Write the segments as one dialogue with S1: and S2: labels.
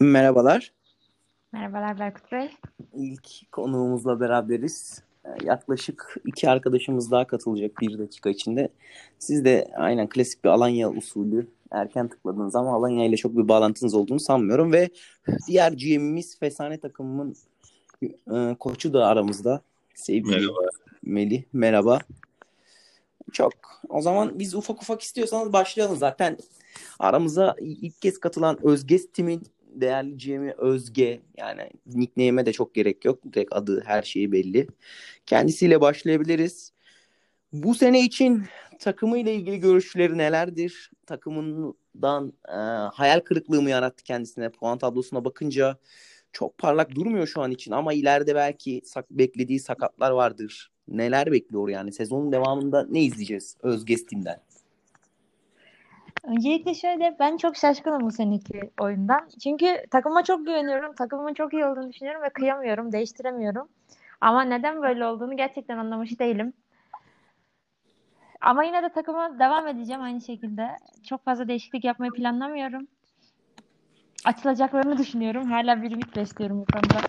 S1: Merhabalar.
S2: Merhabalar Berkut Bey.
S1: İlk konuğumuzla beraberiz. Ee, yaklaşık iki arkadaşımız daha katılacak bir dakika içinde. Siz de aynen klasik bir Alanya usulü erken tıkladınız ama Alanya ile çok bir bağlantınız olduğunu sanmıyorum ve diğer GM'imiz Fesane takımımın e, koçu da aramızda. Sevgili
S3: Merhaba.
S1: Melih. Merhaba. Çok. O zaman biz ufak ufak istiyorsanız başlayalım. Zaten aramıza ilk kez katılan Özges Tim'in değerli GM'i Özge. Yani nickname'e de çok gerek yok. Direkt adı her şeyi belli. Kendisiyle başlayabiliriz. Bu sene için takımıyla ilgili görüşleri nelerdir? Takımından e, hayal kırıklığı mı yarattı kendisine? Puan tablosuna bakınca çok parlak durmuyor şu an için ama ileride belki sak beklediği sakatlar vardır. Neler bekliyor yani? Sezonun devamında ne izleyeceğiz Özges Tim'den?
S2: Öncelikle şöyle ben çok şaşkınım bu seneki oyundan. Çünkü takıma çok güveniyorum. Takımın çok iyi olduğunu düşünüyorum ve kıyamıyorum, değiştiremiyorum. Ama neden böyle olduğunu gerçekten anlamış değilim. Ama yine de takıma devam edeceğim aynı şekilde. Çok fazla değişiklik yapmayı planlamıyorum. Açılacaklarını düşünüyorum. Hala bir ümit besliyorum bu konuda.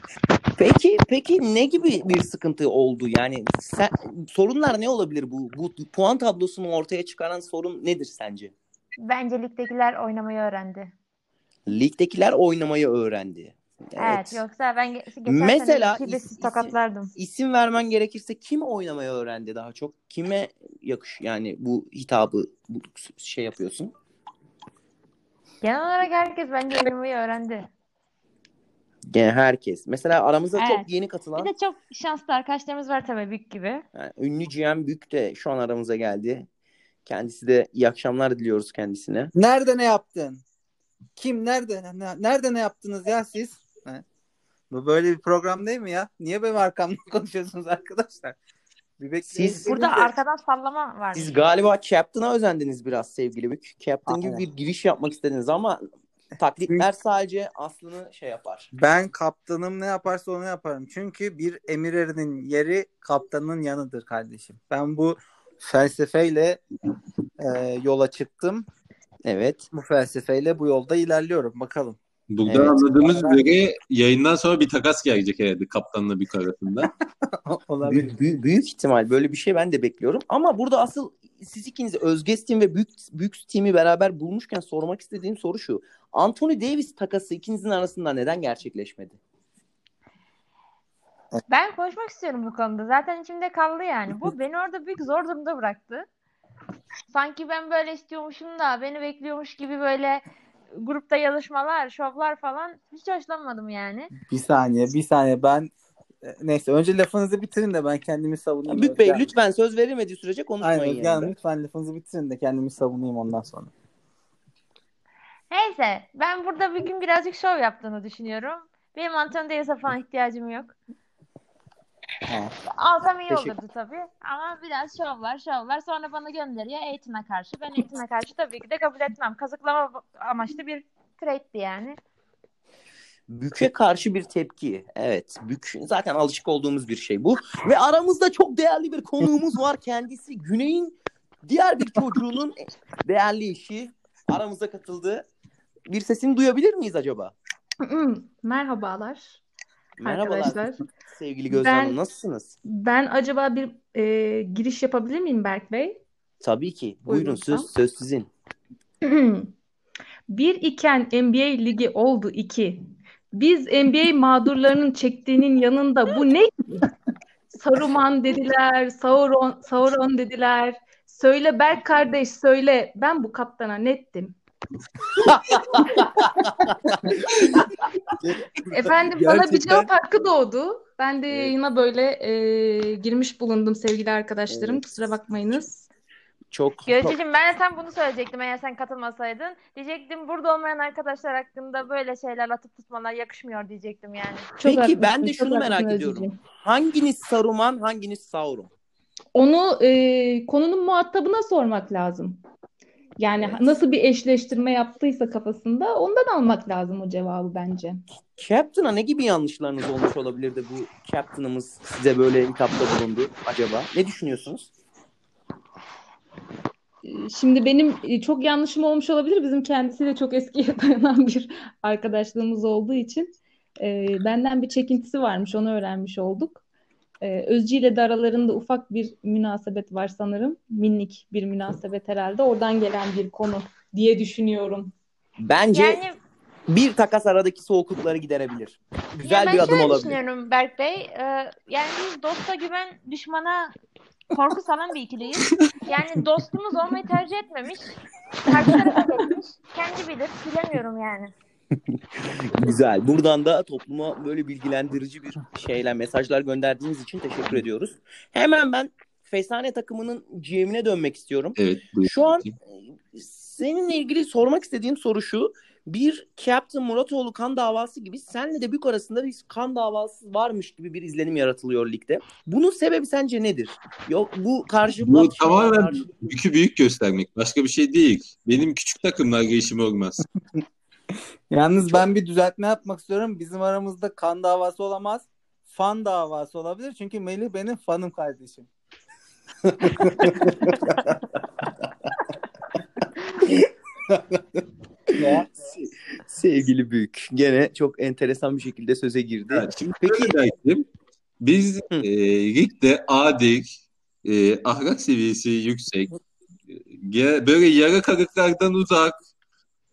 S1: Peki peki ne gibi bir sıkıntı oldu? Yani sen, sorunlar ne olabilir bu? Bu puan tablosunu ortaya çıkaran sorun nedir sence?
S2: Bence ligdekiler oynamayı öğrendi.
S1: Ligdekiler oynamayı öğrendi.
S2: Evet,
S1: Evet.
S2: yoksa ben ge- geçen
S1: Mesela
S2: sene
S1: is-
S2: de
S1: isim-
S2: tokatlardım.
S1: İsim vermen gerekirse kim oynamayı öğrendi daha çok? Kime yakış yani bu hitabı bu şey yapıyorsun?
S2: Genel olarak herkes bence oynamayı öğrendi.
S1: Yani herkes. Mesela aramıza
S2: Evet.
S1: çok yeni katılan
S2: Bir de çok şanslı arkadaşlarımız var tabii Bük gibi.
S1: yani ünlü GM Bük de şu an aramıza geldi. Kendisi de iyi akşamlar diliyoruz kendisine.
S4: Nerede ne yaptın? Kim nerede ne- nerede ne yaptınız ya siz? He? Bu böyle bir program değil mi ya? Niye benim arkamdan konuşuyorsunuz arkadaşlar? Bir.
S1: Siz-
S2: Burada
S4: de-
S2: arkadan sallama var.
S1: Siz galiba Captain'a özendiniz biraz sevgili Bük. Captain gibi
S4: Aynen.
S1: bir giriş yapmak istediniz ama taklitler sadece aslını şey yapar.
S4: Ben kaptanım ne yaparsa onu yaparım. Çünkü bir emir erinin yeri kaptanın yanıdır kardeşim. Ben bu felsefeyle e, yola çıktım.
S1: Evet.
S4: Bu felsefeyle bu yolda ilerliyorum. Bakalım.
S3: Burada
S1: Evet.
S3: anladığımız üzere yayından sonra bir takas gelecek herhalde kaptanla bir arasında.
S4: Olabilir.
S1: Büyük, büyük, büyük ihtimal böyle bir şey ben de bekliyorum. Ama burada asıl siz ikiniz Özges Team ve Büyük, Büyük Team'i beraber bulmuşken sormak istediğim soru şu. Anthony Davis takası ikinizin arasında neden gerçekleşmedi?
S2: Ben konuşmak istiyorum bu konuda. Zaten içimde kaldı yani. Bu beni orada büyük zor durumda bıraktı. Sanki ben böyle istiyormuşum da beni bekliyormuş gibi böyle grupta yazışmalar, şovlar falan hiç hoşlanmadım yani.
S4: Bir saniye, bir saniye. Ben neyse önce lafınızı bitirin de ben kendimi savunayım.
S1: Büyük Bey lütfen söz verilmediği sürece konuşmayın.
S4: Aynen
S1: yani.
S4: Lütfen lafınızı bitirin de kendimi savunayım ondan sonra.
S2: Neyse ben burada bir gün birazcık şov yaptığını düşünüyorum. Benim Anthony Davis'e falan ihtiyacım yok.
S4: Ha.
S2: Alsam iyi
S1: Teşekkür-
S2: olurdu tabii. Ama biraz şovlar şovlar. Sonra bana gönderiyor eğitime karşı. Ben eğitime karşı tabii ki de kabul etmem. Kazıklama amaçlı bir trade'di yani.
S1: Bük'e karşı bir tepki. Evet. Bük zaten alışık olduğumuz bir şey bu. Ve aramızda çok değerli bir konuğumuz var. Kendisi Güney'in diğer bir çocuğunun değerli eşi. Aramıza katıldı. Bir sesini duyabilir miyiz acaba?
S5: Merhabalar
S1: Merhabalar
S5: arkadaşlar.
S1: sevgili Gözde
S5: Ben-
S1: Hanım. Nasılsınız?
S5: Ben acaba bir e, giriş yapabilir miyim Berk Bey?
S1: Tabii ki. Buyurun
S5: Buyurun,
S1: söz, söz sizin.
S5: Bir iken NBA ligi oldu iki. Biz NBA mağdurlarının çektiğinin yanında bu ne? Saruman dediler, Sauron, Sauron dediler. Söyle Berk kardeş söyle. Ben bu kaptana nettim. Efendim bana bir
S4: Gerçekten-
S5: cevap hakkı doğdu. Ben de yayına böyle e, girmiş bulundum sevgili arkadaşlarım.
S1: Evet.
S5: Kusura bakmayınız.
S1: Çok
S2: Gözcüğüm ben de tam bunu söyleyecektim eğer sen katılmasaydın. Diyecektim burada olmayan arkadaşlar hakkında böyle şeyler atıp tutmalar yakışmıyor diyecektim yani.
S5: Çok
S1: Peki ben de
S5: çok
S1: şunu merak ediyorum.
S5: Özgeciğim.
S1: Hanginiz Saruman, hanginiz Sauron?
S5: Onu e, konunun muhatabına sormak lazım. Yani
S1: Evet.
S5: nasıl bir eşleştirme yaptıysa kafasında ondan almak lazım o cevabı bence.
S1: Captain'a ne gibi yanlışlarınız olmuş olabilir de bu Captain'ımız size böyle hitapta bulundu acaba? Ne düşünüyorsunuz?
S5: şimdi benim e, çok yanlışım olmuş olabilir. Bizim kendisiyle çok eskiye dayanan bir arkadaşlığımız olduğu için e, benden bir çekintisi varmış. Onu öğrenmiş olduk. E, Özcü ile de aralarında ufak bir münasebet var sanırım. Minik bir münasebet herhalde. Oradan gelen bir konu diye düşünüyorum.
S1: Bence
S2: Yani
S1: bir takas aradaki soğuklukları giderebilir. Güzel
S2: ya
S1: bir
S2: ben
S1: adım
S2: şöyle
S1: olabilir.
S2: düşünüyorum Berk Bey. Ee, yani biz dosta güven, düşmana korku salan bir ikiliyiz. Yani dostumuz olmayı tercih etmemiş. Karşı tarafa geçmiş. Kendi bilir. Bilemiyorum yani.
S1: Güzel. Buradan da topluma böyle bilgilendirici bir şeyler, mesajlar gönderdiğiniz için teşekkür ediyoruz. Hemen ben Fesane takımının GM'ine dönmek istiyorum.
S3: Evet.
S1: Şu an e, seninle ilgili sormak istediğim soru şu. Bir Captain Muratoğlu kan davası gibi senle de Bük arasında bir kan davası varmış gibi bir izlenim yaratılıyor ligde. Bunun sebebi sence nedir? Yok bu karşı
S3: Bu tamamen
S1: karşı-
S3: yükü büyük göstermek. Başka bir şey değil. Benim küçük takımlar işim olmaz.
S4: Yalnız ben bir düzeltme yapmak istiyorum. Bizim aramızda kan davası olamaz. Fan davası olabilir. Çünkü Melih benim fanım kardeşim. ya.
S1: sevgili Büyük. Gene çok enteresan bir şekilde söze girdi.
S3: Yani şimdi
S1: Peki-
S3: Peki. derdim. Biz
S1: Hı.
S3: e, ligde adil, e, ahlak seviyesi yüksek, e, böyle yara karıklardan uzak,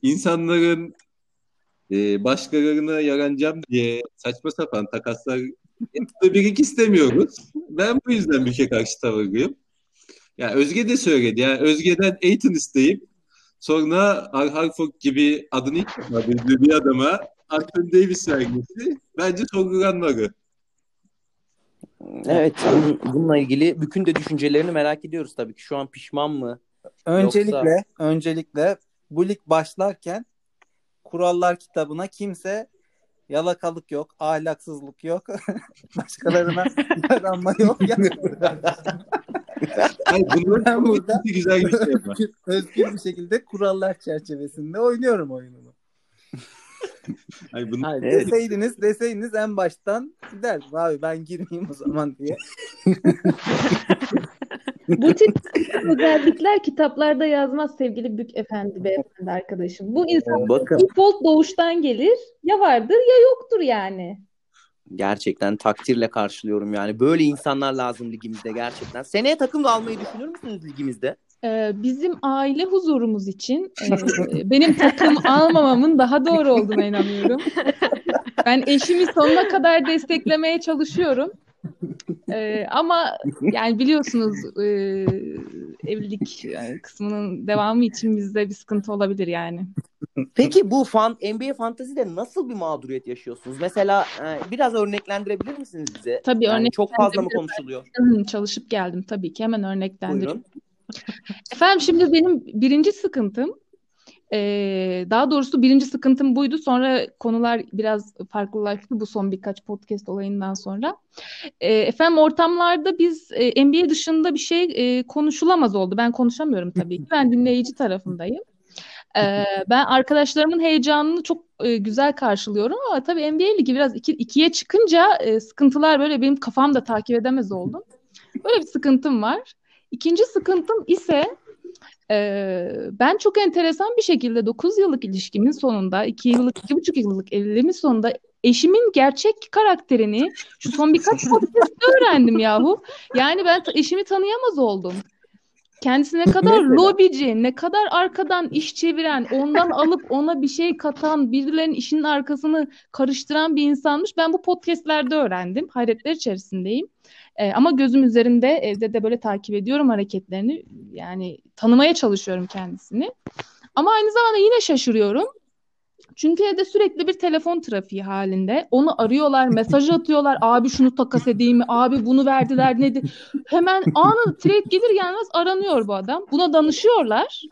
S3: insanların e, başkalarına yaranacağım diye saçma sapan takaslar birlik istemiyoruz. Ben bu yüzden bir şey karşı tavırlıyım. Yani Özge de söyledi. Yani Özge'den Aiton isteyip sonra Al Harford gibi adını defa duyduğu bir adama Anthony Davis vermesi bence sorgulanmalı.
S1: Evet, bunun- bununla ilgili Bük'ün de düşüncelerini merak ediyoruz tabii ki. Şu an pişman mı?
S4: Öncelikle öncelikle bu lig başlarken kurallar kitabına kimse yalakalık yok, ahlaksızlık yok, başkalarına yaranma yok. Yani
S3: Hayır, bunun
S4: Ben burada-
S3: güzel bir şey var.
S4: özgür, özgür bir şekilde kurallar çerçevesinde oynuyorum oyunumu.
S3: Hayır, bunun
S4: Hayır, deseydiniz deseydiniz en baştan derdim abi ben girmeyeyim o zaman diye.
S5: Bu tip özellikler kitaplarda yazmaz sevgili Bük Efendi beyefendi arkadaşım. Bu insan
S1: Bakın
S5: default doğuştan gelir. Ya vardır ya yoktur yani.
S1: gerçekten takdirle karşılıyorum yani. Böyle insanlar lazım ligimizde gerçekten. Seneye takım da almayı düşünür müsünüz ligimizde?
S5: Ee, bizim aile huzurumuz için e, benim takım almamamın daha doğru olduğuna inanıyorum. Ben eşimi sonuna kadar desteklemeye çalışıyorum. Ee, ama yani biliyorsunuz e, evlilik kısmının devamı için bizde bir sıkıntı olabilir yani.
S1: Peki bu fan, NBA fantazide nasıl bir mağduriyet yaşıyorsunuz? Mesela e, biraz örneklendirebilir misiniz bize?
S5: Tabii
S1: Yani çok fazla mı konuşuluyor?
S5: Çalışıp geldim tabii ki hemen örneklendiriyorum.
S1: Buyurun.
S5: Efendim şimdi benim birinci sıkıntım eee, daha doğrusu birinci sıkıntım buydu. Sonra konular biraz farklılaştı bu son birkaç podcast olayından sonra. Eee, efendim ortamlarda biz e, NBA dışında bir şey e, konuşulamaz oldu. Ben konuşamıyorum tabii ki. Ben dinleyici tarafındayım. Eee, ben arkadaşlarımın heyecanını çok e, güzel karşılıyorum ama tabii NBA ligi biraz iki, ikiye çıkınca e, sıkıntılar böyle benim kafamda takip edemez oldum. Böyle bir sıkıntım var. İkinci sıkıntım ise e, ben çok enteresan bir şekilde 9 yıllık ilişkimin sonunda, 2 yıllık, 2,5 yıllık evliliğimin sonunda eşimin gerçek karakterini şu son birkaç podcast'te öğrendim yahu. Yani ben eşimi tanıyamaz oldum. Kendisi ne kadar lobici, ne kadar arkadan iş çeviren, ondan alıp ona bir şey katan, birilerinin işinin arkasını karıştıran bir insanmış. Ben bu podcastlerde öğrendim. Hayretler içerisindeyim. Ee, ama gözüm üzerinde evde de böyle takip ediyorum hareketlerini. Yani tanımaya çalışıyorum kendisini. Ama aynı zamanda yine şaşırıyorum. Çünkü evde sürekli bir telefon trafiği halinde. Onu arıyorlar, mesaj atıyorlar. Abi şunu takas edeyim mi? Abi bunu verdiler nedir? Hemen anında trade gelir gelmez aranıyor bu adam. Buna danışıyorlar.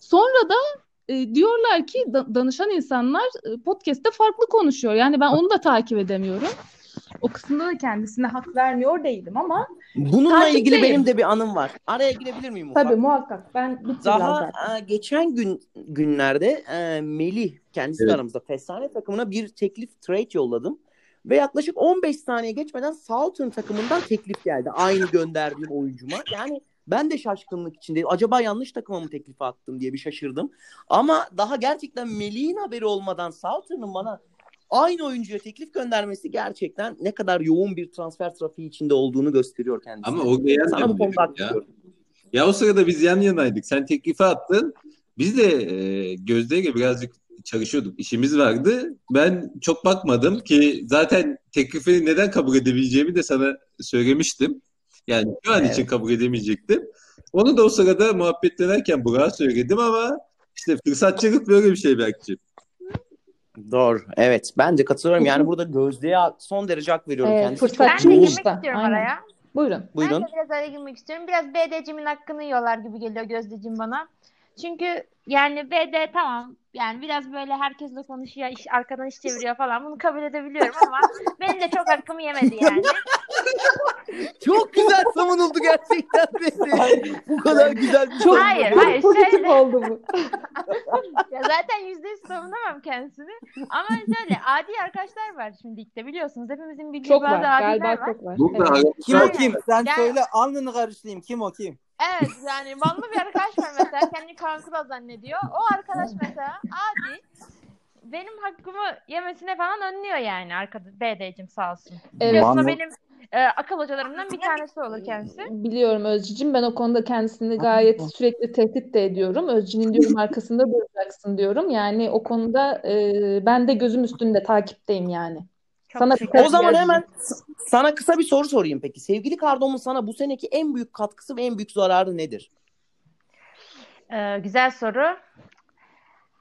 S5: Sonra da e, diyorlar ki da- danışan insanlar e, podcast'te farklı konuşuyor. Yani ben onu da takip edemiyorum. O kısımda da kendisine hak vermiyor değilim ama
S1: Bununla ilgili benim de bir anım var. Araya girebilir miyim ufak?
S5: tabii muhakkak ben zaten.
S1: Daha e, geçen gün günlerde e, Melih kendisi
S3: Evet.
S1: aramızda Fesane takımına bir teklif trade yolladım. Ve yaklaşık 15 saniye geçmeden Southern takımından teklif geldi. Aynı gönderdiğim oyuncuma. Yani Ben de şaşkınlık içindeyim. Acaba yanlış takıma mı teklifi attım diye bir şaşırdım. Ama daha gerçekten Melih'in haberi olmadan Salter'ın bana aynı oyuncuya teklif göndermesi gerçekten ne kadar yoğun bir transfer trafiği içinde olduğunu gösteriyor kendisi.
S3: Ama o yan
S1: Sana bu konuda
S3: ya. Ya o sırada biz yan yanaydık. Sen teklifi attın. Biz de e, Gözde'yle birazcık çalışıyorduk. İşimiz vardı. Ben çok bakmadım ki zaten teklifi neden kabul edebileceğimi de sana söylemiştim. Yani şu an
S1: Evet.
S3: için kabul edemeyecektim. Onu da o sırada muhabbet ederken Burak'a söyledim ama işte fırsatçılık böyle bir şey belki.
S1: Doğru. Evet. Ben de katılıyorum. Yani burada Gözde'ye son derece hak veriyorum.
S5: Evet,
S1: Kendisi
S5: fırsat-
S2: Ben de girmek istiyorum
S5: aynen.
S2: araya.
S5: Buyurun.
S1: Buyurun.
S2: Ben de biraz araya girmek istiyorum. Biraz BD'cimin hakkını yiyorlar gibi geliyor Gözdeciğim bana. Çünkü yani BD tamam yani biraz böyle herkesle konuşuyor, iş, arkadan iş çeviriyor falan. Bunu kabul edebiliyorum ama benim de çok hakkımı yemedi yani.
S1: Çok güzel savunuldu gerçekten. bu kadar güzel bir
S5: Çok,
S2: Hayır,
S5: çok
S2: hayır,
S5: pozitif
S2: şöyle-
S5: oldu bu.
S2: Ya zaten yüzde yüz savunamam kendisini. Ama şöyle adi arkadaşlar var şimdi ligde biliyorsunuz. Hepimizin bildiği
S5: Çok
S2: bazı
S5: var.
S2: adiler
S5: Galiba
S2: var.
S5: çok var. Evet.
S4: Kim o kim? Sen
S2: Yani-
S4: söyle alnını karışlayayım. Kim o kim?
S2: Evet yani ballı bir arkadaş var mesela kendini Kaan Kural zannediyor. O arkadaş mesela adi benim hakkımı yemesine falan önlüyor yani arkadaş BD'cim sağ olsun.
S5: Evet.
S4: Vallahi-
S2: benim e, akıl hocalarımdan bir tanesi olur kendisi.
S5: Biliyorum Özcücüm. Ben o konuda kendisini gayet sürekli tehdit de ediyorum. Özcü'nün diyorum arkasında duracaksın diyorum. Yani o konuda e, ben de gözüm üstünde takipteyim yani. Sana Evet,
S1: O zaman hemen sana kısa bir soru sorayım peki. Sevgili Kardom'un sana bu seneki en büyük katkısı ve en büyük zararı nedir?
S2: Ee, güzel soru.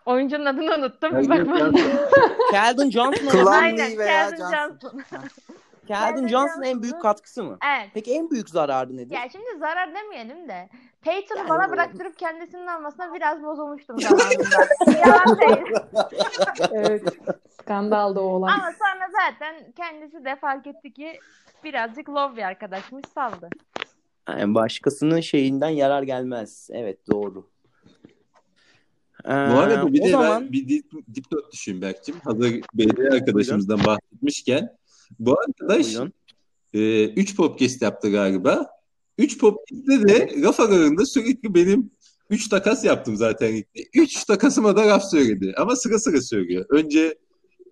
S2: Oyuncunun adını unuttum. Bir bakmam.
S1: Keldon Johnson
S4: veya
S2: Calvin
S4: Johnson.
S2: Johnson.
S1: Keldon Johnson'ın en büyük katkısı mı?
S2: Evet.
S1: Peki en büyük zararı nedir?
S2: Ya şimdi zarar demeyelim de Peyton'u
S1: Yani
S2: bana bıraktırıp kendisinin almasına biraz bozulmuştum zamanında. Yalan değil.
S5: Evet. Skandaldı o olay.
S2: Ama sonra zaten kendisi de fark etti ki birazcık love bir arkadaşmış saldı.
S1: Yani başkasının şeyinden yarar gelmez. Evet doğru. Ee,
S3: Bu arada bir de
S1: zaman
S3: ben bir dip, dipnot düşün Berk'cim. Hazır BD arkadaşımızdan bahsetmişken. Bu arkadaş
S1: buyurun.
S3: 3 podcast yaptı galiba. 3 podcast'te de laf aralarında sürekli benim 3 takas yaptım zaten. 3 takasıma da laf söyledi. Ama sıra sıra söylüyor. Önce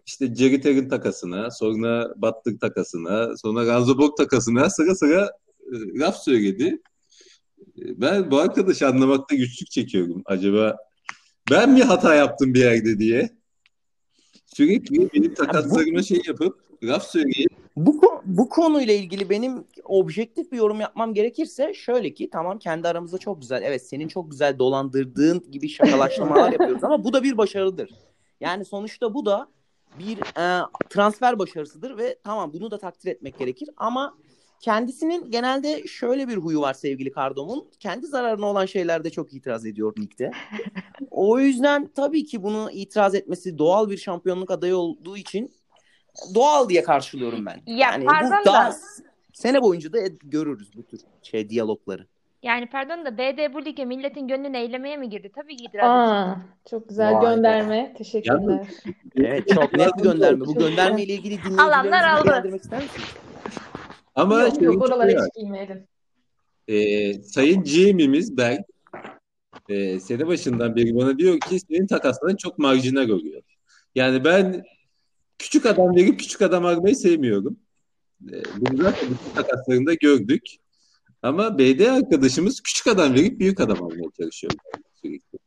S3: işte Jerry Ter'in takasına, sonra Butler takasına, sonra Ranzo Borg takasına sıra sıra e, laf söyledi. E, Ben bu arkadaşı anlamakta güçlük çekiyorum. Acaba ben mi hata yaptım bir yerde diye. Sürekli benim takaslarıma şey yapıp laf söyleyip
S1: Bu, bu konuyla ilgili benim objektif bir yorum yapmam gerekirse şöyle ki tamam kendi aramızda çok güzel evet senin çok güzel dolandırdığın gibi şakalaşmalar yapıyoruz ama bu da bir başarıdır. Yani sonuçta bu da bir e, transfer başarısıdır ve tamam bunu da takdir etmek gerekir ama kendisinin genelde şöyle bir huyu var sevgili Kardom'un. Kendi zararına olan şeylerde çok itiraz ediyor ligde. O yüzden tabii ki bunu itiraz etmesi doğal bir şampiyonluk adayı olduğu için doğal diye karşılıyorum ben.
S2: Ya
S1: yani
S2: pardon
S1: bu daha
S2: da-
S1: sene boyunca da görürüz bu tür şey diyalogları.
S2: Yani pardon da BD bu lige milletin gönlünü eylemeye mi girdi? Tabii ki
S5: Aa, çok güzel
S4: Vay be.
S5: gönderme. Teşekkürler.
S1: Evet çok net bir gönderme. Bu göndermeyle ilgili
S2: Alanlar
S1: dinleyicilerimizi
S2: aldı.
S1: bilgilendirmek ister misiniz?
S3: ama
S5: Yok
S3: şey
S5: yok oralara hiç girmeyelim.
S3: Ee, Sayın GM'imiz Berk e, sene başından beri bana diyor ki senin takasların çok marjinal oluyor. Yani ben küçük adam verip küçük adam almayı sevmiyorum. E, bunu zaten bütün takaslarında gördük. Ama BD arkadaşımız küçük adam verip büyük adam almaya çalışıyor sürekli.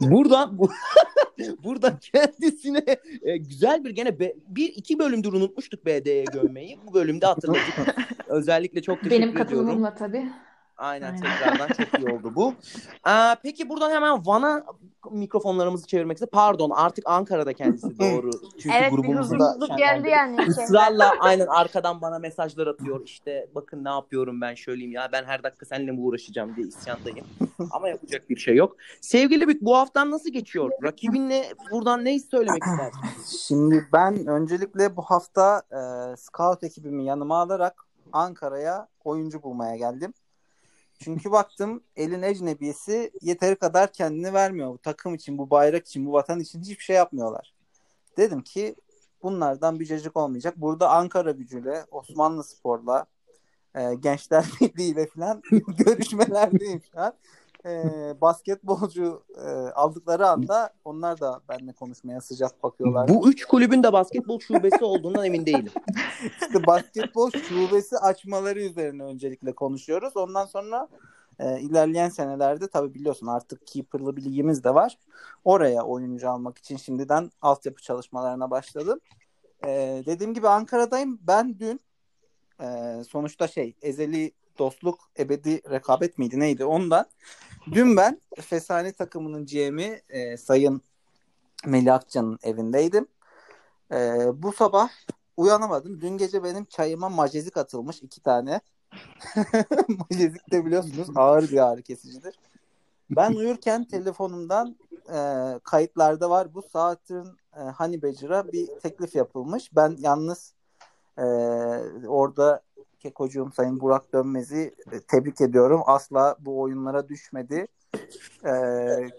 S1: Buradan bu, buradan kendisine e, güzel bir gene be- bir iki bölümdür unutmuştuk BD'ye gömmeyi. Bu bölümde hatırladık. Özellikle çok teşekkür
S5: Benim
S1: ediyorum.
S5: katılımımla tabii.
S1: Aynen tekrardan çok iyi oldu bu. Aa, peki buradan hemen Van'a mikrofonlarımızı çevirmek istedim. Pardon artık Ankara'da kendisi doğru. Çünkü
S2: Evet bir huzursuzluk geldi yani.
S1: ısrarla aynen arkadan bana mesajlar atıyor. İşte bakın ne yapıyorum ben şöyleyim ya ben her dakika seninle mi uğraşacağım diye isyandayım. Ama yapacak bir şey yok. Sevgili Bük bu haftan nasıl geçiyor? Rakibinle buradan ne söylemek istersin?
S4: Şimdi ben öncelikle bu hafta e, scout ekibimi yanıma alarak Ankara'ya oyuncu bulmaya geldim. Çünkü baktım elin ecnebiyesi yeteri kadar kendini vermiyor. Bu takım için, bu bayrak için, bu vatan için hiçbir şey yapmıyorlar. Dedim ki bunlardan bir cacık olmayacak. Burada Ankara gücüyle, Osmanlı Spor'la, e, Gençler Birliği ile falan görüşmelerdeyim şu an. E, basketbolcu e, aldıkları anda onlar da benimle konuşmaya sıcak bakıyorlar.
S1: Bu üç kulübün de basketbol şubesi olduğundan emin değilim.
S4: İşte basketbol şubesi açmaları üzerine öncelikle konuşuyoruz. Ondan sonra e, ilerleyen senelerde tabii biliyorsun artık keeper'lı bir ligimiz de var. Oraya oyuncu almak için şimdiden altyapı çalışmalarına başladım. E, dediğim gibi Ankara'dayım. Ben dün e, sonuçta şey ezeli dostluk ebedi rekabet miydi neydi ondan. Dün ben Fesane takımının GM'i e, Sayın Melih Akcan'ın evindeydim. E, bu sabah uyanamadım. Dün gece benim çayıma majezik atılmış iki tane. majezik de biliyorsunuz ağır bir ağrı kesicidir. Ben uyurken telefonumdan e, kayıtlarda var. Bu saatin e, Hani Becir'a bir teklif yapılmış. Ben yalnız e, orada Kekocuğum Sayın Burak Dönmez'i e, tebrik ediyorum. Asla bu oyunlara düşmedi. E,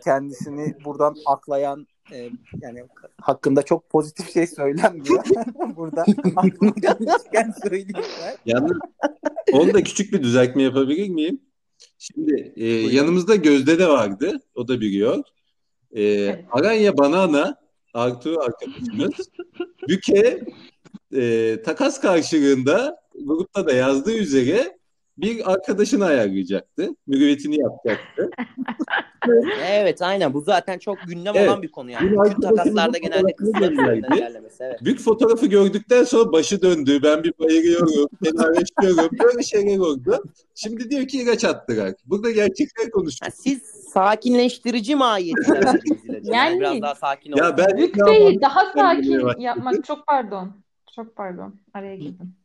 S4: kendisini buradan aklayan e, yani hakkında çok pozitif şey söylenmiyor. Burada aklıma gelmişken söyleyeyim ben.
S3: Yalnız onda küçük bir düzeltme yapabilir miyim? Şimdi e, yanımızda Gözde de vardı. O da biliyor. E, Aranya Banana Artu arkadaşımız Büke e, takas karşılığında grupta da yazdığı üzere bir arkadaşını ayarlayacaktı. Mürüvvetini yapacaktı.
S1: evet aynen bu zaten çok gündem
S3: Evet.
S1: olan bir konu yani.
S3: Bir
S1: Bütün takaslarda genelde kızlar ilerlemesi. Evet.
S3: Büyük fotoğrafı gördükten sonra başı döndü. Ben bir bayılıyorum, fenalaşıyorum. Böyle şeyler oldu. Şimdi diyor ki ilaç attılar. Burada gerçekler
S1: Ha,
S3: konuşuyoruz.
S1: siz sakinleştirici ilacı. Yani,
S5: Yani-
S1: biraz daha sakin olun.
S3: Ya ben
S5: Bey'i
S3: bak-
S5: daha sakin yapmak çok pardon. Çok pardon. Araya girdim.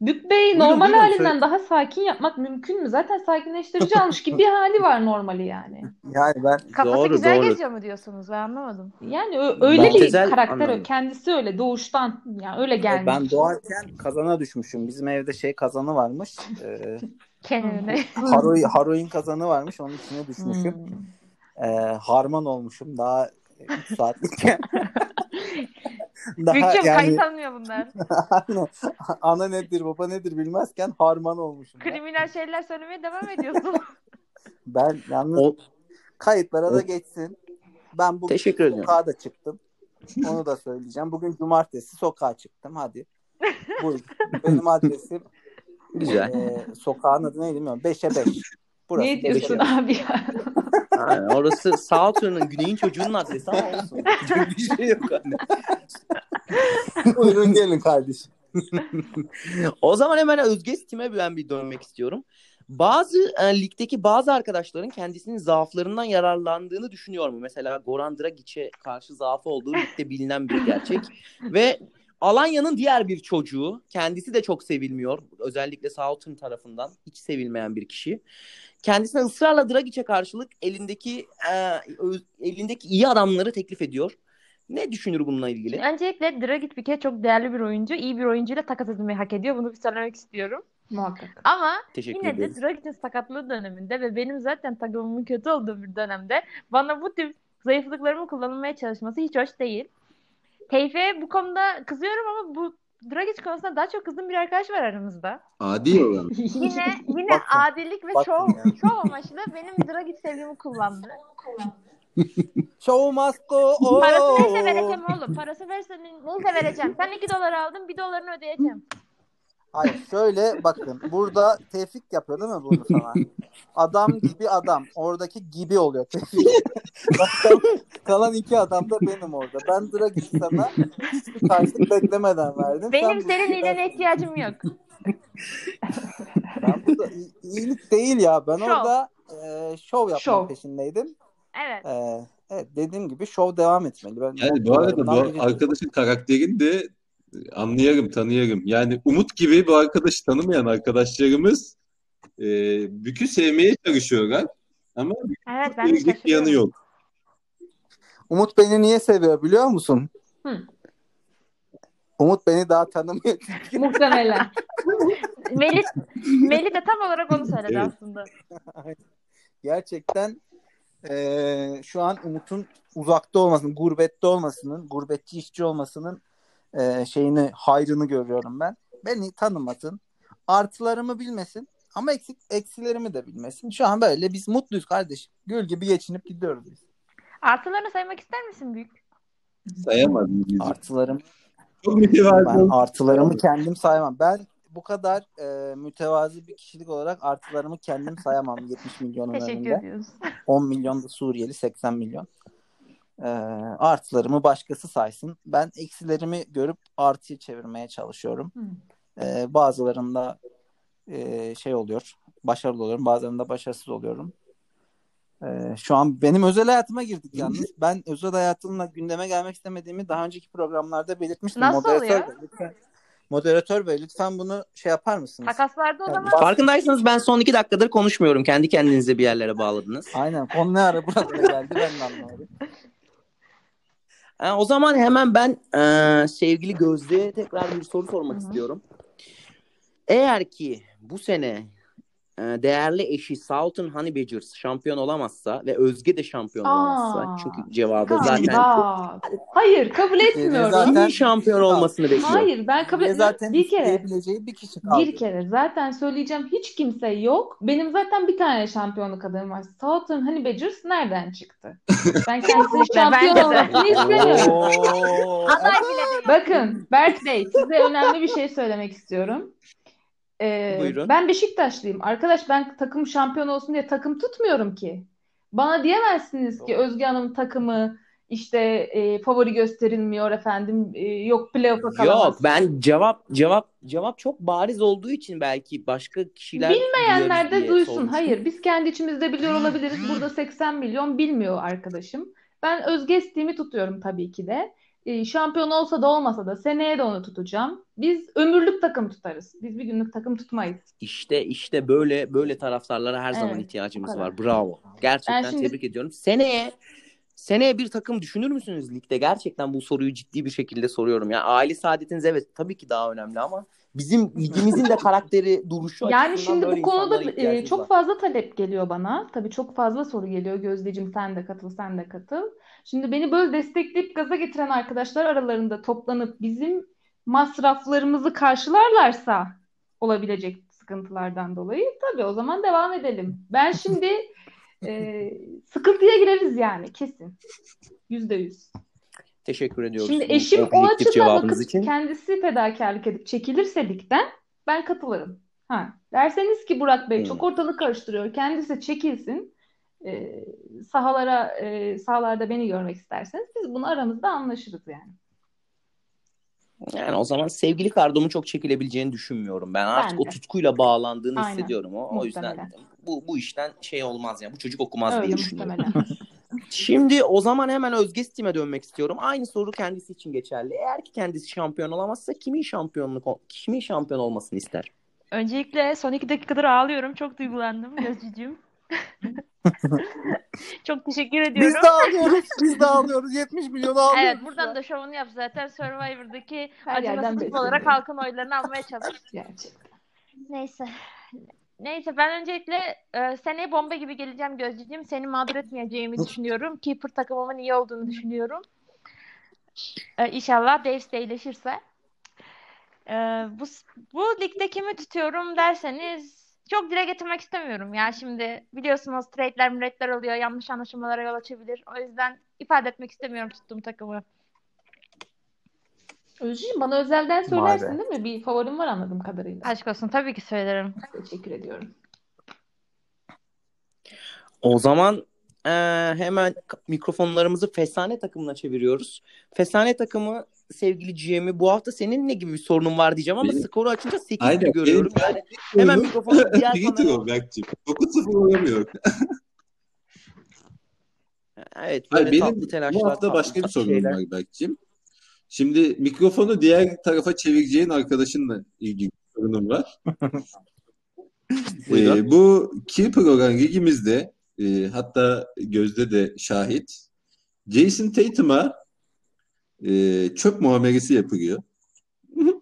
S5: Bük
S4: Buyurun,
S5: normal
S4: buyurun,
S5: halinden
S4: söyle.
S5: daha sakin yapmak mümkün mü? Zaten sakinleştirici almış gibi bir hali var normali yani.
S4: Yani ben
S2: Kafası
S1: Doğru,
S2: güzel
S1: doğru.
S2: geziyor mu diyorsunuz? Ben anlamadım.
S5: Yani ö- öyle
S1: Ben
S5: bir
S1: Tezel
S5: karakter
S1: anladım.
S5: o. Kendisi öyle doğuştan. Yani öyle gelmiş.
S4: ben doğarken kazana düşmüşüm. Bizim evde şey kazanı varmış. Ee,
S2: Kendine.
S4: Haroy, Haroin kazanı varmış. Onun içine düşmüşüm.
S5: Hmm.
S4: Ee, harman olmuşum daha 3 saatlikken. daha
S2: Büyükçüm
S4: yani
S2: kayıt almıyor bunlar.
S4: Aynen. ana nedir baba nedir bilmezken harman olmuşum. ben.
S2: Kriminal şeyler söylemeye devam ediyorsun.
S4: Ben yalnız
S1: O-
S4: kayıtlara da geçsin. Ben bugün
S1: Teşekkür ediyorum.
S4: sokağa da çıktım. Onu da söyleyeceğim. Bugün cumartesi sokağa çıktım. Hadi. Buyurun. Benim adresim
S1: Güzel.
S4: e, sokağın adı neydi bilmiyorum. 5'e 5. Burası
S5: Ne diyorsun
S4: 5'e
S5: abi ya?
S1: Aynen, orası Southern'ın güneyin çocuğunun adresi ama olsun. Bir şey yok hani.
S4: Buyurun gelin kardeşim.
S1: O zaman hemen Özge Steam'e ben bir dönmek istiyorum. Bazı e, ligdeki bazı arkadaşların kendisinin zaaflarından yararlandığını düşünüyor mu? Mesela Goran Dragic'e karşı zaafı olduğu ligde bilinen bir gerçek. Ve Alanya'nın diğer bir çocuğu, kendisi de çok sevilmiyor. Özellikle Southampton tarafından hiç sevilmeyen bir kişi. Kendisine ısrarla Dragic'e karşılık elindeki e, elindeki iyi adamları teklif ediyor. Ne düşünür bununla ilgili?
S2: Öncelikle Dragic bir kere çok değerli bir oyuncu. İyi bir oyuncuyla takas edilmeyi hak ediyor. Bunu bir söylemek istiyorum.
S5: Muhakkak.
S2: Ama
S1: Teşekkür
S2: yine de
S1: ederiz.
S2: Dragic'in sakatlığı döneminde ve benim zaten takımımın kötü olduğu bir dönemde bana bu tip zayıflıklarımı kullanılmaya çalışması hiç hoş değil. Teyfe bu konuda kızıyorum ama bu Dragic konusunda daha çok kızdığım bir arkadaş var aramızda.
S3: Adi olan.
S2: Yine yine
S4: Bakın,
S2: adillik ve
S4: bakın
S2: şov, amaçlı benim Dragic sevgimi kullandı.
S4: Show must go on.
S2: Parası neyse vereceğim oğlum. Parası verse neyse vereceğim. Sen 2 dolar aldın 1 dolarını ödeyeceğim.
S4: Hayır şöyle bakın burada Tevfik yapıyor değil mi bunu sana? Adam gibi adam. Oradaki gibi oluyor Tevfik. Kalan, kalan iki adam da benim orada. Ben Dragic'i sana hiçbir karşılık beklemeden verdim.
S2: Benim
S4: Sen
S2: senin iyiliğine ihtiyacım yok.
S4: Ben burada iyi- iyilik değil ya. Ben
S2: Şov.
S4: orada e, şov yapma
S5: Şov.
S4: peşindeydim.
S2: Evet.
S4: E, evet dediğim gibi şov devam etmeli. Ben
S3: Yani bu arada bu arkadaşın karakterini de anlayarım, tanıyarım. Yani Umut gibi bu arkadaşı tanımayan arkadaşlarımız e, Bükü sevmeye çalışıyorlar. Ama
S2: Evet ben
S3: ilginç bir yanı yok.
S4: Umut beni niye seviyor biliyor musun?
S5: Hı.
S4: Umut beni daha tanımıyor.
S5: Muhtemelen.
S2: Melih, Melih de tam olarak onu söyledi
S3: Evet.
S2: aslında.
S4: Gerçekten eee, şu an Umut'un uzakta olmasının, gurbette olmasının, gurbetçi işçi olmasının eee, şeyini, hayrını görüyorum ben. Beni tanımasın. artılarımı bilmesin ama eksik eksilerimi de bilmesin. Şu an böyle biz mutluyuz kardeşim. Gül gibi geçinip gidiyoruz biz.
S2: Artılarını saymak ister misin büyük?
S3: Sayamadım. bizi.
S4: Artılarım
S3: Çok mütevazı
S4: ben artılarımı kendim sayamam. Ben bu kadar e, mütevazi bir kişilik olarak artılarımı kendim sayamam 70 milyonun
S2: Teşekkür
S4: önünde.
S2: ediyoruz.
S4: 10 milyon da Suriyeli 80 milyon. Ee, artılarımı başkası saysın. Ben eksilerimi görüp artıya çevirmeye çalışıyorum.
S5: Hı.
S4: Ee, bazılarında e, şey oluyor. Başarılı oluyorum. Bazılarında başarısız oluyorum. Ee, şu an benim özel hayatıma girdik yalnız. Ben özel hayatımla gündeme gelmek istemediğimi daha önceki programlarda belirtmiştim.
S2: Nasıl
S4: Moderatör
S2: oluyor?
S4: Bey, lütfen, moderatör Bey lütfen bunu şey yapar mısınız?
S2: Takaslarda o
S4: Yani
S2: zaman
S1: Farkındaysanız ben son iki dakikadır konuşmuyorum. Kendi kendinize bir yerlere bağladınız.
S4: Aynen. Konu ne ara buralara geldi ben de anlamadım.
S1: Ha, o zaman hemen ben e, sevgili Gözde'ye tekrar bir soru sormak
S5: Hı hı.
S1: istiyorum. Eğer ki bu sene e, değerli eşi Southern Honey Badgers şampiyon olamazsa ve Özge de şampiyon olamazsa
S5: Aa,
S1: çünkü cevabı
S5: Kan,
S1: zaten
S5: bak. Hayır kabul etmiyorum.
S4: zaten-
S1: kimin şampiyon olmasını bekliyor?
S5: Hayır ben kabul etmiyorum.
S4: zaten
S5: Bir kere.
S4: bir kişi kaldı.
S5: Bir kere zaten söyleyeceğim hiç kimse yok. Benim zaten bir tane şampiyonluk adayım var. Southern Honey Badgers nereden çıktı? Ben
S2: bence
S5: şampiyon olmasını istemiyorum. Bakın Berk Bey size önemli bir şey söylemek istiyorum. Ee,
S1: Buyurun.
S5: ben Beşiktaşlıyım. Arkadaş ben takım şampiyon olsun diye takım tutmuyorum ki. Bana diyemezsiniz ki
S4: Doğru.
S5: Özge Hanım takımı işte e, favori gösterilmiyor efendim. e, yok playoff'a kalamaz.
S1: Yok ben cevap cevap cevap çok bariz olduğu için belki başka kişiler
S5: Bilmeyenler de duysun.
S1: sormuştum.
S5: Hayır, biz kendi içimizde biliyor olabiliriz. Burada 80 milyon bilmiyor arkadaşım. Ben Özge Estiğimi tutuyorum tabii ki de. Ee, şampiyon olsa da olmasa da seneye de onu tutacağım. Biz ömürlük takım tutarız. Biz bir günlük takım tutmayız.
S1: İşte işte böyle böyle taraftarlara her zaman
S5: Evet,
S1: ihtiyacımız
S5: bu kadar.
S1: var. Bravo. Gerçekten
S5: Ben şimdi-
S1: tebrik ediyorum. Seneye seneye bir takım düşünür müsünüz ligde? Gerçekten bu soruyu ciddi bir şekilde soruyorum. Ya aile saadetiniz evet tabii ki daha önemli ama bizim ligimizin de karakteri duruşu
S5: Yani şimdi bu konuda e,
S1: ihtiyacımız
S5: çok
S1: var.
S5: fazla talep geliyor bana. Tabii çok fazla soru geliyor. Gözdeciğim sen de katıl, sen de katıl. Şimdi beni böyle destekleyip gaza getiren arkadaşlar aralarında toplanıp bizim masraflarımızı karşılarlarsa olabilecek sıkıntılardan dolayı tabii o zaman devam edelim. Ben şimdi e, sıkıntıya gireriz yani kesin. Yüzde yüz.
S1: Teşekkür ediyoruz.
S5: Şimdi eşim o
S1: objektif
S5: açıdan bakıp
S1: için.
S5: kendisi fedakarlık edip çekilirse ligden ben katılırım. Ha. Derseniz ki Burak Bey
S1: Hmm.
S5: çok ortalık karıştırıyor. Kendisi çekilsin. E, sahalara e, sahalarda beni görmek isterseniz biz bunu aramızda anlaşırız yani.
S1: Yani o zaman sevgili Kardom'un çok çekilebileceğini düşünmüyorum. Ben artık
S5: Ben
S1: o tutkuyla bağlandığını
S5: Aynen.
S1: hissediyorum. O, o yüzden bu bu işten şey olmaz yani. Bu çocuk okumaz
S5: Öyle
S1: diye düşünüyorum. Şimdi o zaman hemen Özge Stim'e dönmek istiyorum. Aynı soru kendisi için geçerli. Eğer ki kendisi şampiyon olamazsa kimin şampiyonluk kimin şampiyon olmasını ister?
S2: Öncelikle son iki dakikadır ağlıyorum. Çok duygulandım Gözcüğüm. Çok teşekkür
S4: Biz
S2: ediyorum.
S4: de ağlıyoruz. Biz de ağlıyoruz. 70 milyon ağlıyoruz.
S2: Evet
S4: ya.
S2: buradan da şovunu yap zaten Survivor'daki
S5: Her yerden
S2: acımasız
S5: besleniyor.
S2: olarak halkın oylarını almaya çalış.
S5: Gerçekten.
S2: Neyse. Neyse ben öncelikle e, seneye bomba gibi geleceğim Gözcüğüm. Seni mağdur etmeyeceğimi düşünüyorum. Keeper takımımın iyi olduğunu düşünüyorum. E, inşallah Daves de iyileşirse. E, bu, bu ligde kimi tutuyorum derseniz çok dile getirmek istemiyorum. Ya şimdi biliyorsunuz trade'ler müretler oluyor. Yanlış anlaşılmalara yol açabilir. O yüzden ifade etmek istemiyorum tuttuğum takımı.
S5: Özcüğüm bana özelden söylersin
S4: be.
S5: değil mi? Bir favorim var anladığım kadarıyla.
S2: Aşk olsun tabii ki söylerim.
S5: Teşekkür ediyorum.
S1: O zaman eee, hemen mikrofonlarımızı Fesane takımına çeviriyoruz. Fesane takımı sevgili GM'i bu hafta senin ne gibi bir sorunun var diyeceğim ama
S3: Benim-
S1: skoru açınca 8
S3: Aynen,
S1: gibi görüyorum.
S3: benim-
S1: Yani hemen mikrofonu diğer kamera.
S3: Berk'cim. 9-0 olamıyor.
S1: Evet
S3: Hayır, benim
S1: telaşlar,
S3: bu hafta
S1: tatlı
S3: başka bir sorunum
S1: şeyler.
S3: var Berk'cim. Şimdi mikrofonu diğer tarafa çevireceğin arkadaşınla ilgili bir sorunum var. Ee, bu Keeper olan ligimizde e, hatta Gözde de şahit. Jason Tatum'a e, çöp muamelesi yapılıyor.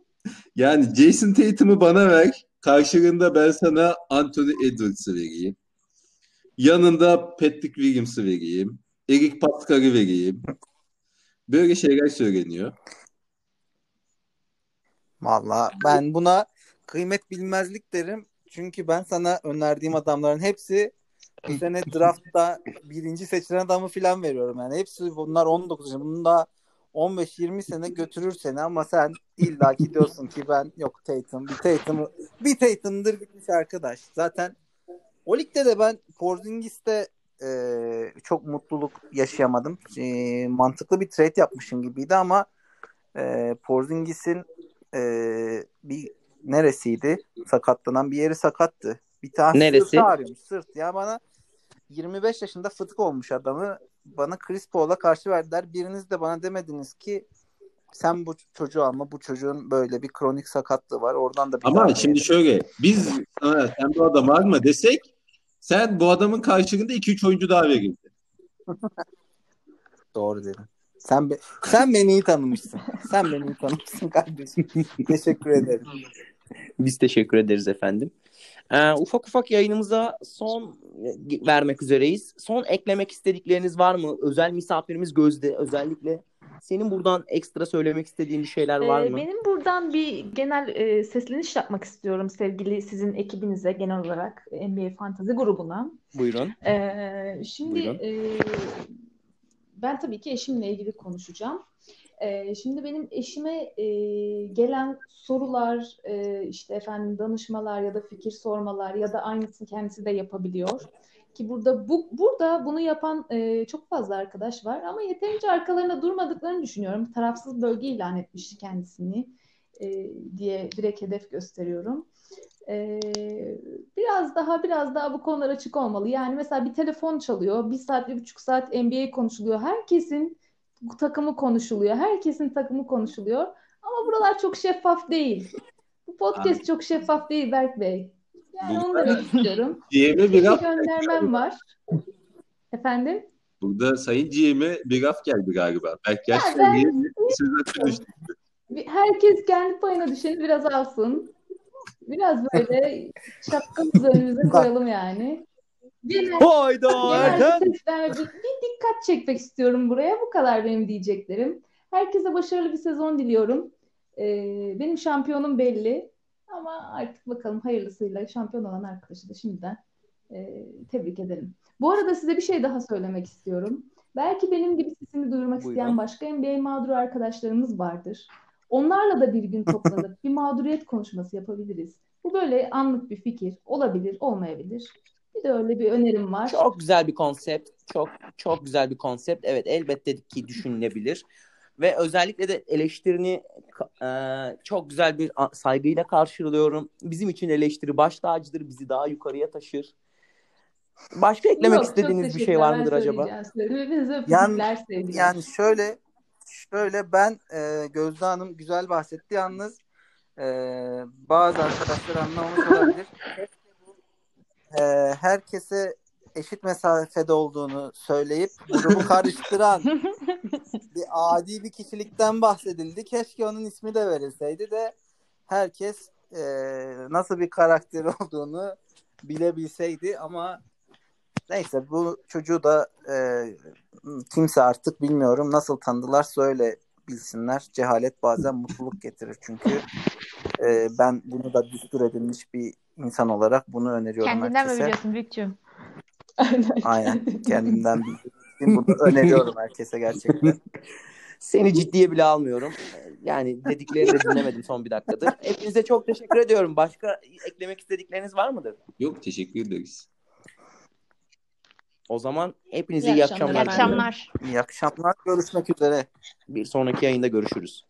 S3: Yani Jason Tatum'u bana ver. Karşılığında ben sana Anthony Edwards'ı vereyim. Yanında Patrick Williams'ı vereyim. Eric Pascal'ı vereyim. Böyle şeyler söyleniyor.
S4: Valla ben buna kıymet bilmezlik derim. Çünkü ben sana önerdiğim adamların hepsi bu sene draftta birinci seçilen adamı falan veriyorum. Yani hepsi bunlar 19 yaşında. Bunun da 15-20 sene götürür seni ama sen illa ki diyorsun ki ben yok Tatum. Bir Tatum, bir Tatum'dır bitmiş arkadaş. Zaten o ligde de ben Porzingis'te e, çok mutluluk yaşayamadım. E, mantıklı bir trade yapmışım gibiydi ama e, Porzingis'in e, bir neresiydi? Sakatlanan bir yeri sakattı. Bir tane
S1: Neresi?
S4: sırtı ağrıyormuş. Sırt. Ya bana 25 yaşında fıtık olmuş adamı bana Chris Paul'a karşı verdiler. Biriniz de bana demediniz ki sen bu çocuğu alma. Bu çocuğun böyle bir kronik sakatlığı var. Oradan da bir
S3: Ama şimdi
S4: yedi.
S3: şöyle biz sana sen bu adamı alma desek sen bu adamın karşılığında 2-3 oyuncu daha verirdin.
S4: Doğru dedin. Sen be- sen beni iyi tanımışsın. Sen beni iyi tanımışsın kardeşim. Teşekkür ederim.
S1: Biz teşekkür ederiz efendim. Ee, ufak ufak yayınımıza son vermek üzereyiz. Son eklemek istedikleriniz var mı? Özel misafirimiz Gözde. Özellikle senin buradan ekstra söylemek istediğin bir şeyler var
S5: Ee,
S1: mı?
S5: benim buradan bir genel e, sesleniş yapmak istiyorum sevgili sizin ekibinize genel olarak NBA Fantasy grubuna.
S1: Buyurun.
S5: Ee, şimdi
S1: Buyurun.
S5: e, ben tabii ki eşimle ilgili konuşacağım. Ee, şimdi benim eşime e, gelen sorular, e, işte efendim danışmalar ya da fikir sormalar ya da aynısını kendisi de yapabiliyor. Ki burada bu burada bunu yapan e, çok fazla arkadaş var ama yeterince arkalarında durmadıklarını düşünüyorum. Tarafsız bölge ilan etmiş kendisini diye direkt hedef gösteriyorum. Biraz daha biraz daha bu konular açık olmalı. Yani mesela bir telefon çalıyor, bir saat, bir buçuk saat NBA konuşuluyor. Herkesin takımı konuşuluyor, herkesin takımı konuşuluyor. Ama buralar çok şeffaf değil. Bu podcast çok şeffaf değil Berk Bey. Yani onu demek istiyorum.
S3: GM'e bir laf,
S5: göndermem var. Efendim?
S3: burada Sayın GM'e bir laf geldi galiba. Belki
S5: Ya
S3: gerçekten
S5: ben-
S3: bir sözler konuştuk.
S5: Bir- Herkes kendi payına düşeni biraz alsın. Biraz böyle şapkamızı önümüze koyalım yani.
S1: Hayda
S5: bir, dikkat çekmek istiyorum buraya. Bu kadar benim diyeceklerim. Herkese başarılı bir sezon diliyorum. Ee, benim şampiyonum belli. Ama artık bakalım hayırlısıyla şampiyon olan arkadaşı da şimdiden e, tebrik ederim. Bu arada size bir şey daha söylemek istiyorum. Belki benim gibi sesini duyurmak
S1: Buyurun.
S5: isteyen başka NBA mağduru arkadaşlarımız vardır. Onlarla da bir gün toplanıp bir mağduriyet konuşması yapabiliriz. Bu böyle anlık bir fikir. Olabilir, olmayabilir. Bir de öyle bir önerim var.
S1: Çok güzel bir konsept. Çok çok güzel bir konsept. Evet elbette ki düşünülebilir. Ve özellikle de eleştirini e, çok güzel bir saygıyla karşılıyorum. Bizim için eleştiri baş tacıdır. Bizi daha yukarıya taşır. Başka eklemek
S5: Yok,
S1: istediğiniz bir şey var mıdır acaba?
S4: Yani-. Yani şöyle şöyle ben e, Gözde Hanım güzel bahsetti yalnız e, bazı arkadaşlar anlamamış olabilir. E, herkese eşit mesafede olduğunu söyleyip grubu karıştıran bir adi bir kişilikten bahsedildi. Keşke onun ismi de verilseydi de herkes e, nasıl bir karakter olduğunu bilebilseydi ama neyse bu çocuğu da e, kimse artık bilmiyorum nasıl tanıdılarsa öyle bilsinler. Cehalet bazen mutluluk getirir çünkü e, ben bunu da düstur edilmiş bir insan olarak bunu öneriyorum
S2: Kendinden mi
S4: herkese.
S2: biliyorsun Büyükçüm?
S4: Aynen kendimden bildiğim bunu öneriyorum herkese gerçekten.
S1: Seni ciddiye bile almıyorum. Yani dediklerini de dinlemedim son bir dakikadır. Hepinize çok teşekkür ediyorum. Başka eklemek istedikleriniz var mıdır?
S3: Yok teşekkür ederiz.
S1: O zaman hepinize
S5: İyi
S1: iyi
S5: akşamlar.
S2: İyi akşamlar.
S4: İyi akşamlar görüşmek üzere.
S1: Bir sonraki yayında görüşürüz.